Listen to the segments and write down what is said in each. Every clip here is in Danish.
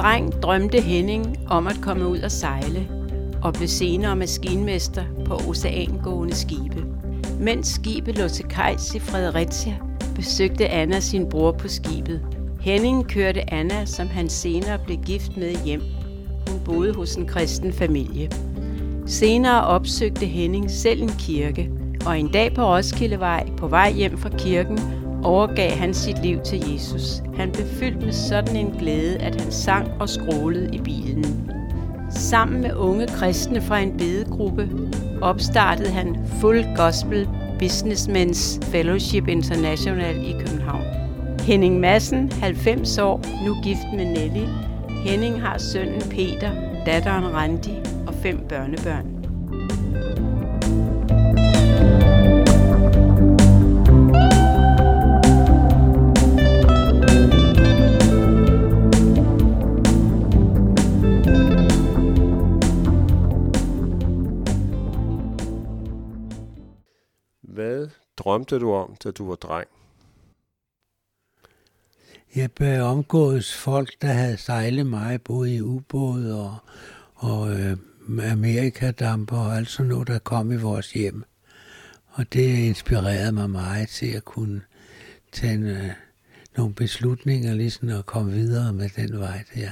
dreng drømte Henning om at komme ud og sejle, og blev senere maskinmester på oceangående skibe. Mens skibet lå til kajs i Fredericia, besøgte Anna sin bror på skibet. Henning kørte Anna, som han senere blev gift med hjem. Hun boede hos en kristen familie. Senere opsøgte Henning selv en kirke, og en dag på Roskildevej, på vej hjem fra kirken, overgav han sit liv til Jesus. Han blev fyldt med sådan en glæde, at han sang og skrålede i bilen. Sammen med unge kristne fra en bedegruppe opstartede han Full Gospel Businessmen's Fellowship International i København. Henning Madsen, 90 år, nu gift med Nelly. Henning har sønnen Peter, datteren Randi og fem børnebørn. Drømte du om, da du var dreng? Jeg blev omgået folk, der havde sejlet meget, både i ubåde og, og øh, amerikadamper og alt sådan noget, der kom i vores hjem. Og det inspirerede mig meget til at kunne tage en, øh, nogle beslutninger ligesom at komme videre med den vej der.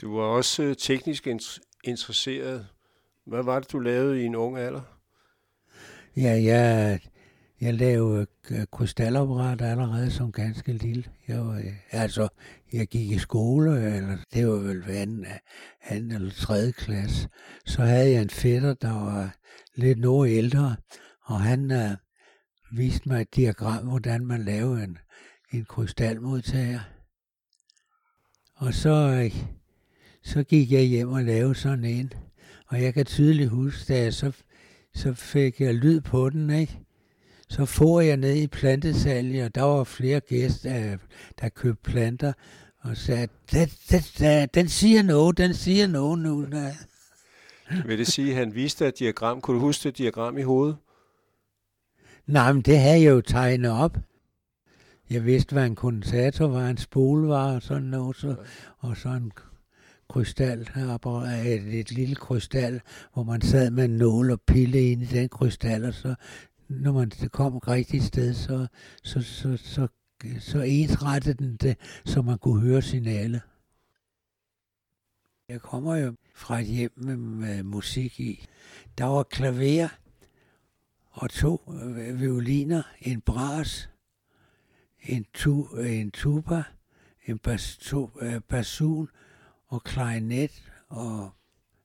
Du var også øh, teknisk interesseret. Hvad var det, du lavede i en ung alder? Ja, jeg, jeg lavede øh, øh, krystalapparater allerede som ganske lille. Jeg, var, øh, altså, jeg gik i skole, eller det var vel anden, anden eller tredje klasse. Så havde jeg en fætter, der var lidt noget ældre, og han uh, viste mig et diagram, hvordan man lavede en, en krystalmodtager. Og så, uh, så gik jeg hjem og lavede sådan en. Og jeg kan tydeligt huske, da jeg så, så fik jeg lyd på den, ikke? Så får jeg ned i plantesalget, og der var flere gæster, der købte planter, og sagde, den, den, den, den siger noget, den siger noget nu. Vil det sige, at han viste et diagram? Kunne du huske det diagram i hovedet? Nej, men det havde jeg jo tegnet op. Jeg vidste, hvad en kondensator var, en spole var, og sådan noget, så, og så en krystal, et, et lille krystal, hvor man sad med en nål og pille ind i den krystal, og så når man kom et rigtigt sted, så, så, så, så, så ensrettede den det, så man kunne høre signalet. Jeg kommer jo fra et hjem med, med musik i. Der var klaver og to øh, violiner, en bras, en, tu, en tuba, en bas, to, øh, basun og klarinet og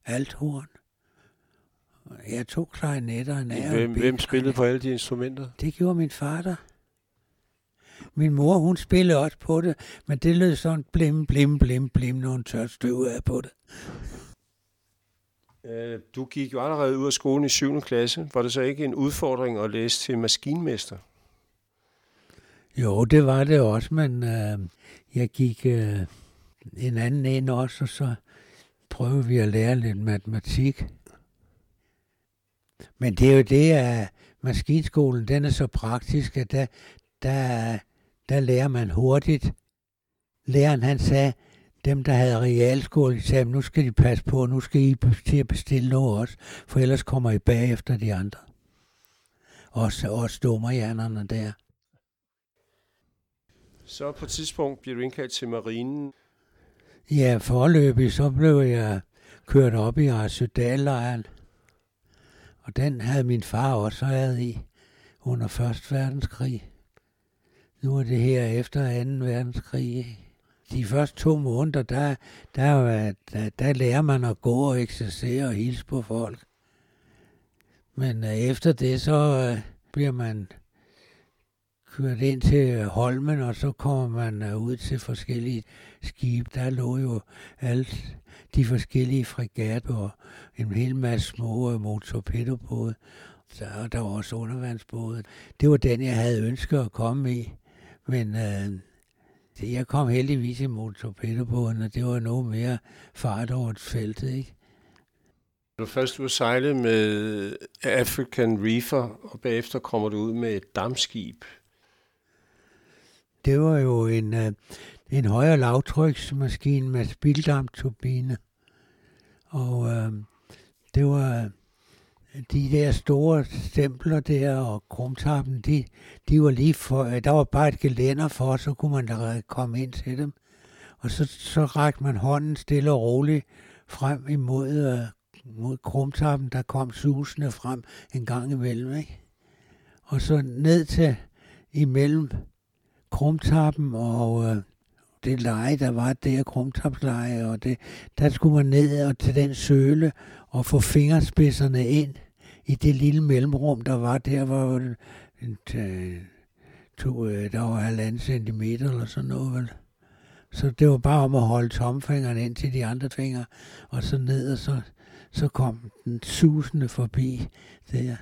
althorn. Jeg tog klarinetterne. Hvem, hvem spillede på alle de instrumenter? Det gjorde min far Min mor, hun spillede også på det, men det lød sådan blim, blim, blim, blim, når hun tør støv af på det. Øh, du gik jo allerede ud af skolen i 7. klasse. Var det så ikke en udfordring at læse til maskinmester? Jo, det var det også, men øh, jeg gik øh, en anden ind også, og så prøvede vi at lære lidt matematik. Men det er jo det, at maskinskolen den er så praktisk, at der, der, der lærer man hurtigt. Læreren han sagde, dem der havde realskole, sagde, nu skal de passe på, nu skal I til at bestille noget også, for ellers kommer I bagefter de andre. Også, også stommerhjernerne der. Så på et tidspunkt bliver du indkaldt til marinen. Ja, forløbig så blev jeg kørt op i Arsødallejren. Og den havde min far også været i under Første Verdenskrig. Nu er det her efter 2. verdenskrig. De første to måneder, der, der, der, der lærer man at gå og eksercere og hilse på folk. Men øh, efter det, så øh, bliver man kørt ind til Holmen, og så kommer man øh, ud til forskellige skibe. Der lå jo alt de forskellige fregatter og en hel masse små øh, motorpedobåde. Så der var også undervandsbåde. Det var den, jeg havde ønsket at komme i. Men øh, jeg kom heldigvis i motorpedobåden, og det var noget mere fart over feltet, ikke? Du først du sejlet med African Reefer, og bagefter kommer du ud med et dammskib. Det var jo en, øh, en højere lavtryksmaskine med spildamturbine. Og øh, det var øh, de der store stempler der og krumtappen, de, de var lige for, øh, der var bare et gelænder for, så kunne man da komme ind til dem. Og så, så rakte man hånden stille og roligt frem imod, øh, mod krumtappen, der kom susende frem en gang imellem. Ikke? Og så ned til imellem krumtappen og øh, det leje, der var der, krumtapsleje, og det, der skulle man ned og til den søle og få fingerspidserne ind i det lille mellemrum, der var der, var en, en, to, øh, der var halvanden centimeter eller sådan noget, vel. Så det var bare om at holde tomfingeren ind til de andre fingre, og så ned, og så, så kom den susende forbi der.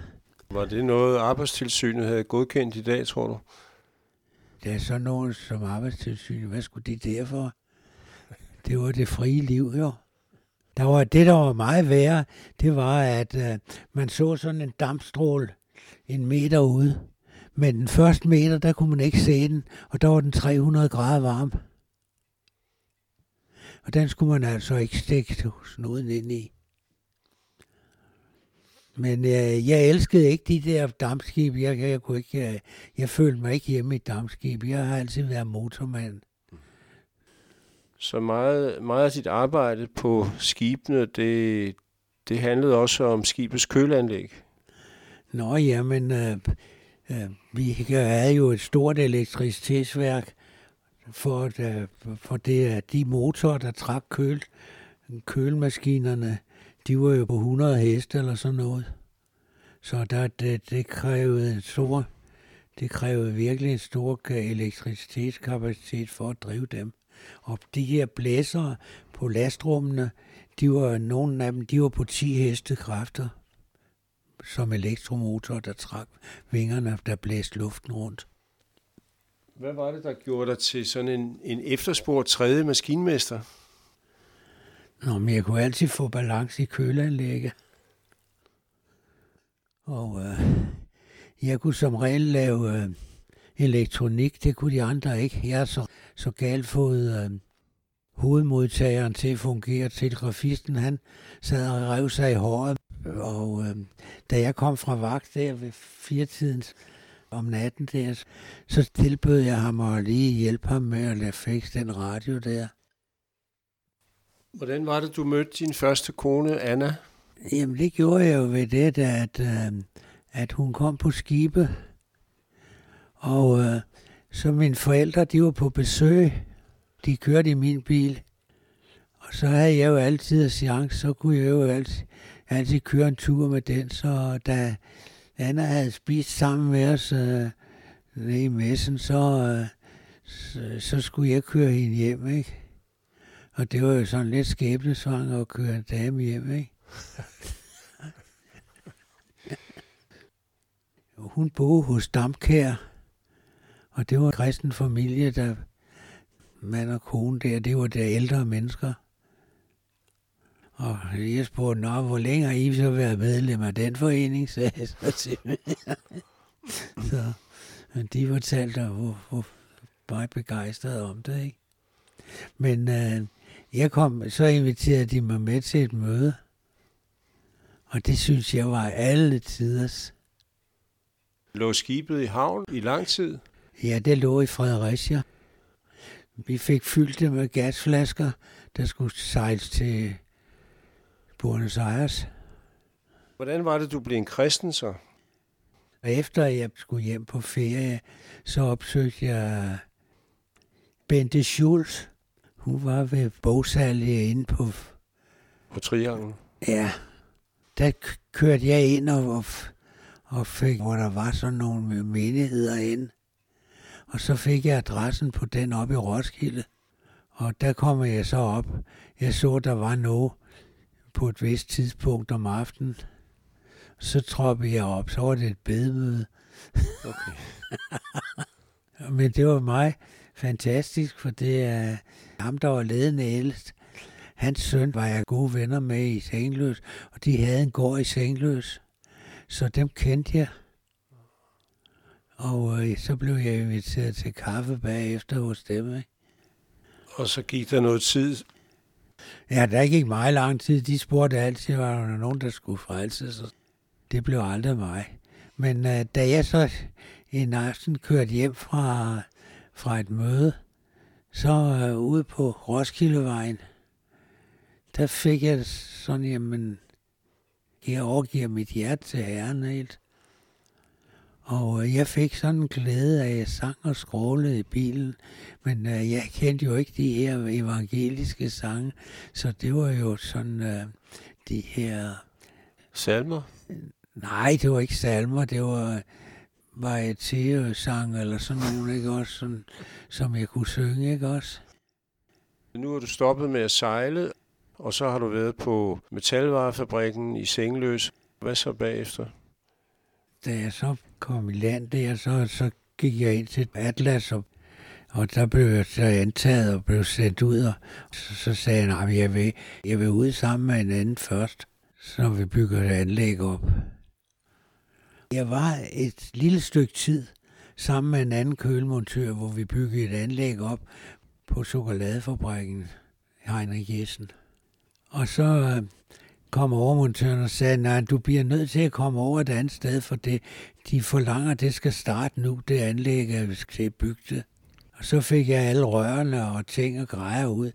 Var det noget, arbejdstilsynet havde godkendt i dag, tror du? Det er så nogen som arbejdstilsynet. Hvad skulle de derfor? Det var det frie liv, jo. Der var det, der var meget værre, det var, at øh, man så sådan en dampstråle en meter ude. Men den første meter, der kunne man ikke se den, og der var den 300 grader varm. Og den skulle man altså ikke stikke snuden ind i. Men øh, jeg elskede ikke de der dampskib. Jeg, jeg, kunne ikke, jeg, jeg følte mig ikke hjemme i dampskib. Jeg har altid været motormand. Så meget, meget af dit arbejde på skibene, det, det handlede også om skibets køleanlæg? Nå, jamen, øh, øh, vi havde jo et stort elektricitetsværk, for, øh, for det, de motorer, der trak køl, kølemaskinerne, de var jo på 100 heste eller sådan noget. Så der, det, det krævede en stor, det krævede virkelig en stor elektricitetskapacitet for at drive dem. Og de her blæsere på lastrummene, de var, nogle af dem, de var på 10 hestekræfter som elektromotor, der trak vingerne, der blæste luften rundt. Hvad var det, der gjorde dig til sådan en, en efterspurgt tredje maskinmester? Nå, men jeg kunne altid få balance i køleanlægget. Og øh, jeg kunne som regel lave øh, elektronik, det kunne de andre ikke. Jeg er så, så galt fået øh, hovedmodtageren til at fungere. Telegrafisten, han sad og rev sig i håret. Og øh, da jeg kom fra vagt der ved firetiden om natten der, så tilbød jeg ham at lige hjælpe ham med at lade fikse den radio der. Hvordan var det, du mødte din første kone, Anna? Jamen, det gjorde jeg jo ved det, at, øh, at hun kom på skibe. Og øh, så mine forældre, de var på besøg. De kørte i min bil. Og så havde jeg jo altid chance, så kunne jeg jo altid, altid køre en tur med den. Så da Anna havde spist sammen med os øh, i messen, så, øh, så, så skulle jeg køre hende hjem, ikke? Og det var jo sådan lidt skæbnesvang at køre en dame hjem, ikke? Hun boede hos Damkær, og det var en kristen familie, der mand og kone der, det var der ældre mennesker. Og jeg spurgte, Nå, hvor længe har I så været medlem af den forening, sagde jeg så til mig. så de fortalte, hvor, hvor meget begejstret om det, ikke? Men øh, jeg kom, så inviterede de mig med til et møde. Og det synes jeg var alle tiders. Lå skibet i havn i lang tid? Ja, det lå i Fredericia. Vi fik fyldt det med gasflasker, der skulle sejles til Buenos Aires. Hvordan var det, du blev en kristen så? Og efter jeg skulle hjem på ferie, så opsøgte jeg Bente Schulz. Hun var ved bogsalget inde på... På Trianglen? Ja. Der kørte jeg ind og, og fik, hvor der var sådan nogle menigheder ind. Og så fik jeg adressen på den op i Roskilde. Og der kommer jeg så op. Jeg så, der var noget på et vist tidspunkt om aftenen. Så troppede jeg op. Så var det et bedemøde. Okay. Men det var mig fantastisk, for det er ham, der var ledende ældst. Hans søn var jeg gode venner med i Sengløs, og de havde en gård i Sengløs. Så dem kendte jeg. Og øh, så blev jeg inviteret til kaffe bagefter hos dem. Ikke? Og så gik der noget tid. Ja, der gik meget lang tid. De spurgte altid, var der nogen, der skulle frelse så Det blev aldrig mig. Men uh, da jeg så en aften kørte hjem fra, fra et møde, så uh, ude på Roskildevejen, der fik jeg sådan, jamen, jeg overgiver mit hjerte til Herren helt. Og øh, jeg fik sådan en glæde af, at jeg sang og skrålede i bilen. Men uh, jeg kendte jo ikke de her evangeliske sange, så det var jo sådan uh, de her... Salmer? Nej, det var ikke salmer, det var varieté-sang eller sådan nogle, ikke også, sådan, som jeg kunne synge, ikke også? Nu er du stoppet med at sejle, og så har du været på metalvarefabrikken i Sengeløs. Hvad så bagefter? Da jeg så kom i land der, så, så gik jeg ind til Atlas, og, og der blev jeg så antaget og blev sendt ud, og så, så sagde jeg, at jeg vil, jeg vil ud sammen med en anden først, så vi bygger et anlæg op. Jeg var et lille stykke tid sammen med en anden kølemontør, hvor vi byggede et anlæg op på chokoladefabrikken Heinrich Jessen. Og så øh, kom overmontøren og sagde, nej, du bliver nødt til at komme over et andet sted, for det, de forlanger, det skal starte nu, det anlæg, vi skal bygge. Og så fik jeg alle rørene og ting og grejer ud.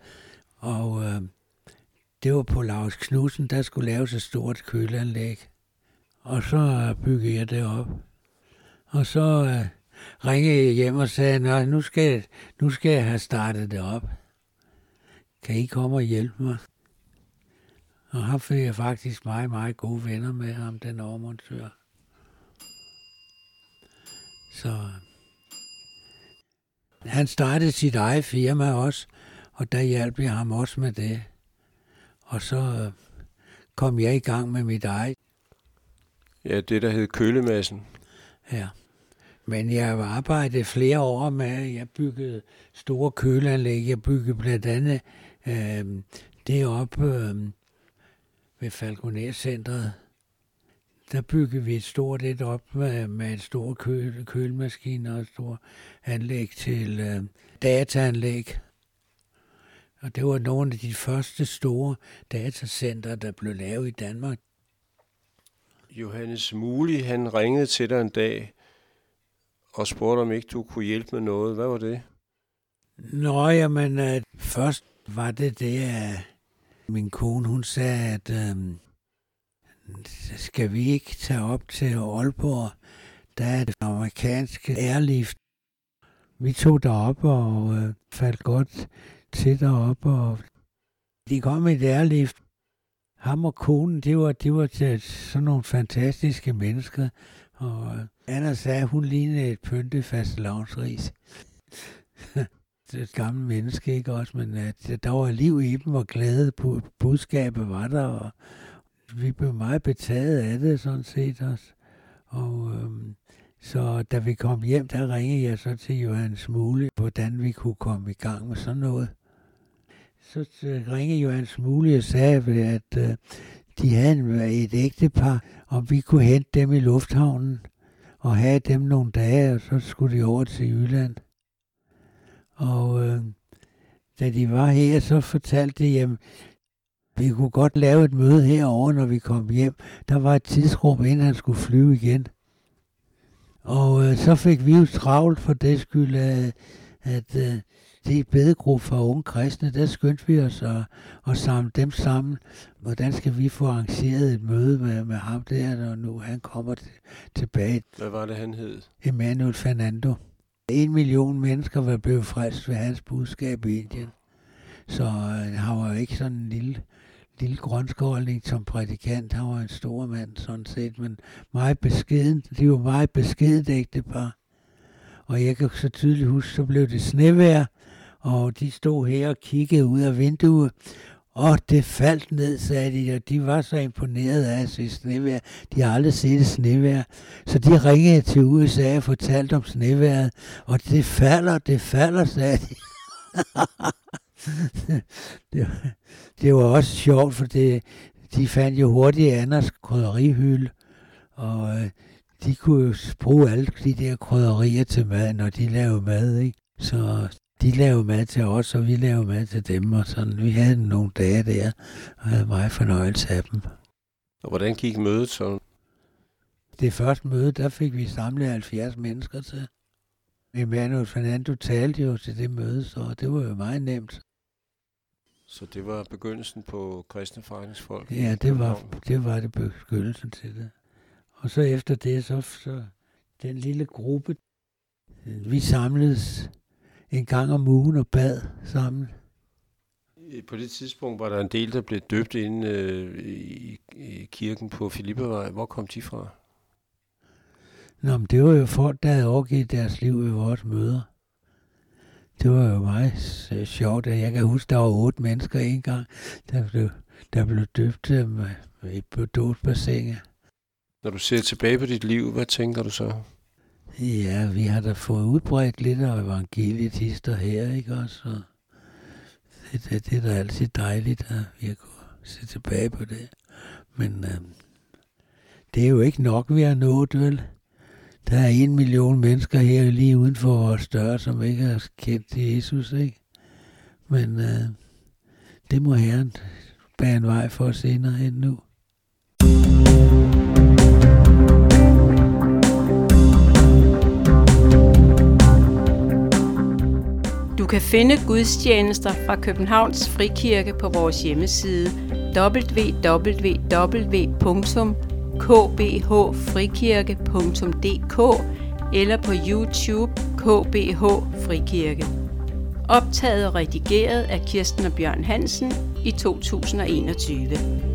Og øh, det var på Lars Knudsen, der skulle laves et stort køleanlæg. Og så øh, byggede jeg det op. Og så øh, ringede jeg hjem og sagde, nej, nu skal, nu skal jeg have startet det op. Kan I komme og hjælpe mig? Og ham fik jeg faktisk meget, meget gode venner med ham, den overmontør. Så øh, han startede sit eget firma også, og der hjalp jeg ham også med det. Og så øh, kom jeg i gang med mit eget. Ja, det der hed Kølemassen. Ja. Men jeg har arbejdet flere år med, jeg byggede store køleanlæg. Jeg byggede blandt andet øh, det op øh, ved Falconer-centret. Der byggede vi et stort et op med, med en stor køl, kølemaskine og et stort anlæg til øh, dataanlæg. Og det var nogle af de første store datacenter, der blev lavet i Danmark. Johannes Muli, han ringede til dig en dag og spurgte, om ikke du kunne hjælpe med noget. Hvad var det? Nå, jamen, uh, først var det det, at min kone, hun sagde, at øh, skal vi ikke tage op til Aalborg? Der er det amerikanske airlift. Vi tog derop og øh, faldt godt til derop, og de kom i et airlift. Ham og konen, det var, det var sådan nogle fantastiske mennesker. Og øh, Anna sagde, at hun lignede et pyntet fast lavnsris. det er et gammelt menneske, ikke også? Men øh, at der var liv i dem, og glæde på budskabet var der, og vi blev meget betaget af det, sådan set også. Og øhm, så da vi kom hjem, der ringede jeg så til Johan Smule, hvordan vi kunne komme i gang med sådan noget. Så ringede Johan Smule og sagde, at øh, de havde øh, et ægtepar, og vi kunne hente dem i lufthavnen og have dem nogle dage, og så skulle de over til Jylland. Og øh, da de var her, så fortalte de, at vi kunne godt lave et møde herover, når vi kom hjem. Der var et tidsrum, inden han skulle flyve igen. Og øh, så fik vi jo travlt for det skyld, at, øh, at øh, det bedegruppe for unge kristne, der skyndte vi os at, at samle dem sammen. Hvordan skal vi få arrangeret et møde med, med ham der, når nu han kommer tilbage? Hvad var det, han hed? Emmanuel Fernando. En million mennesker var blevet frelst ved hans budskab i Indien. Så øh, han var jo ikke sådan en lille, lille grønskåling som prædikant. Han var en stor mand sådan set, men meget beskeden. De var meget beskedet ægtepar. Og jeg kan så tydeligt huske, så blev det snevejr, og de stod her og kiggede ud af vinduet, og det faldt ned, sagde de, og de var så imponeret af at se snevejr. De har aldrig set et snevejr. Så de ringede til USA og fortalte om snevejret, og det falder, det falder, sagde de. det, var, det var også sjovt, for det, de fandt jo hurtigt Anders krydderihylde, og øh, de kunne jo bruge alle de der krydderier til mad, når de lavede mad, ikke? Så de lavede mad til os, og vi lavede mad til dem, og sådan. Vi havde nogle dage der, og havde meget fornøjelse af dem. Og hvordan gik mødet så? Det første møde, der fik vi samlet 70 mennesker til. Emanuel Fernando talte jo til det møde, så det var jo meget nemt. Så det var begyndelsen på kristne forretningsfolk? Ja, det var, det var det begyndelsen til det. Og så efter det, så, så den lille gruppe, vi samledes en gang om ugen og bad sammen. På det tidspunkt var der en del, der blev døbt inde øh, i, i kirken på Filippevej. Hvor kom de fra? Nå, men det var jo folk, der havde overgivet deres liv ved vores møder. Det var jo meget sjovt, at jeg kan huske, der var otte mennesker en gang, der blev, der blev døbt med, med på dåsbassinet. Når du ser tilbage på dit liv, hvad tænker du så? Ja, vi har da fået udbredt lidt af evangelietister her, ikke også? Og det, det, det er da altid dejligt, at vi har kunnet se tilbage på det. Men øh, det er jo ikke nok, vi har nået, vel? Der er en million mennesker her lige uden for vores dør, som ikke har kendt til Jesus, ikke? Men øh, det må Herren bære en vej for senere end nu. Du kan finde gudstjenester fra Københavns Frikirke på vores hjemmeside www.kbhfrikirke.dk eller på YouTube KBH Frikirke. Optaget og redigeret af Kirsten og Bjørn Hansen i 2021.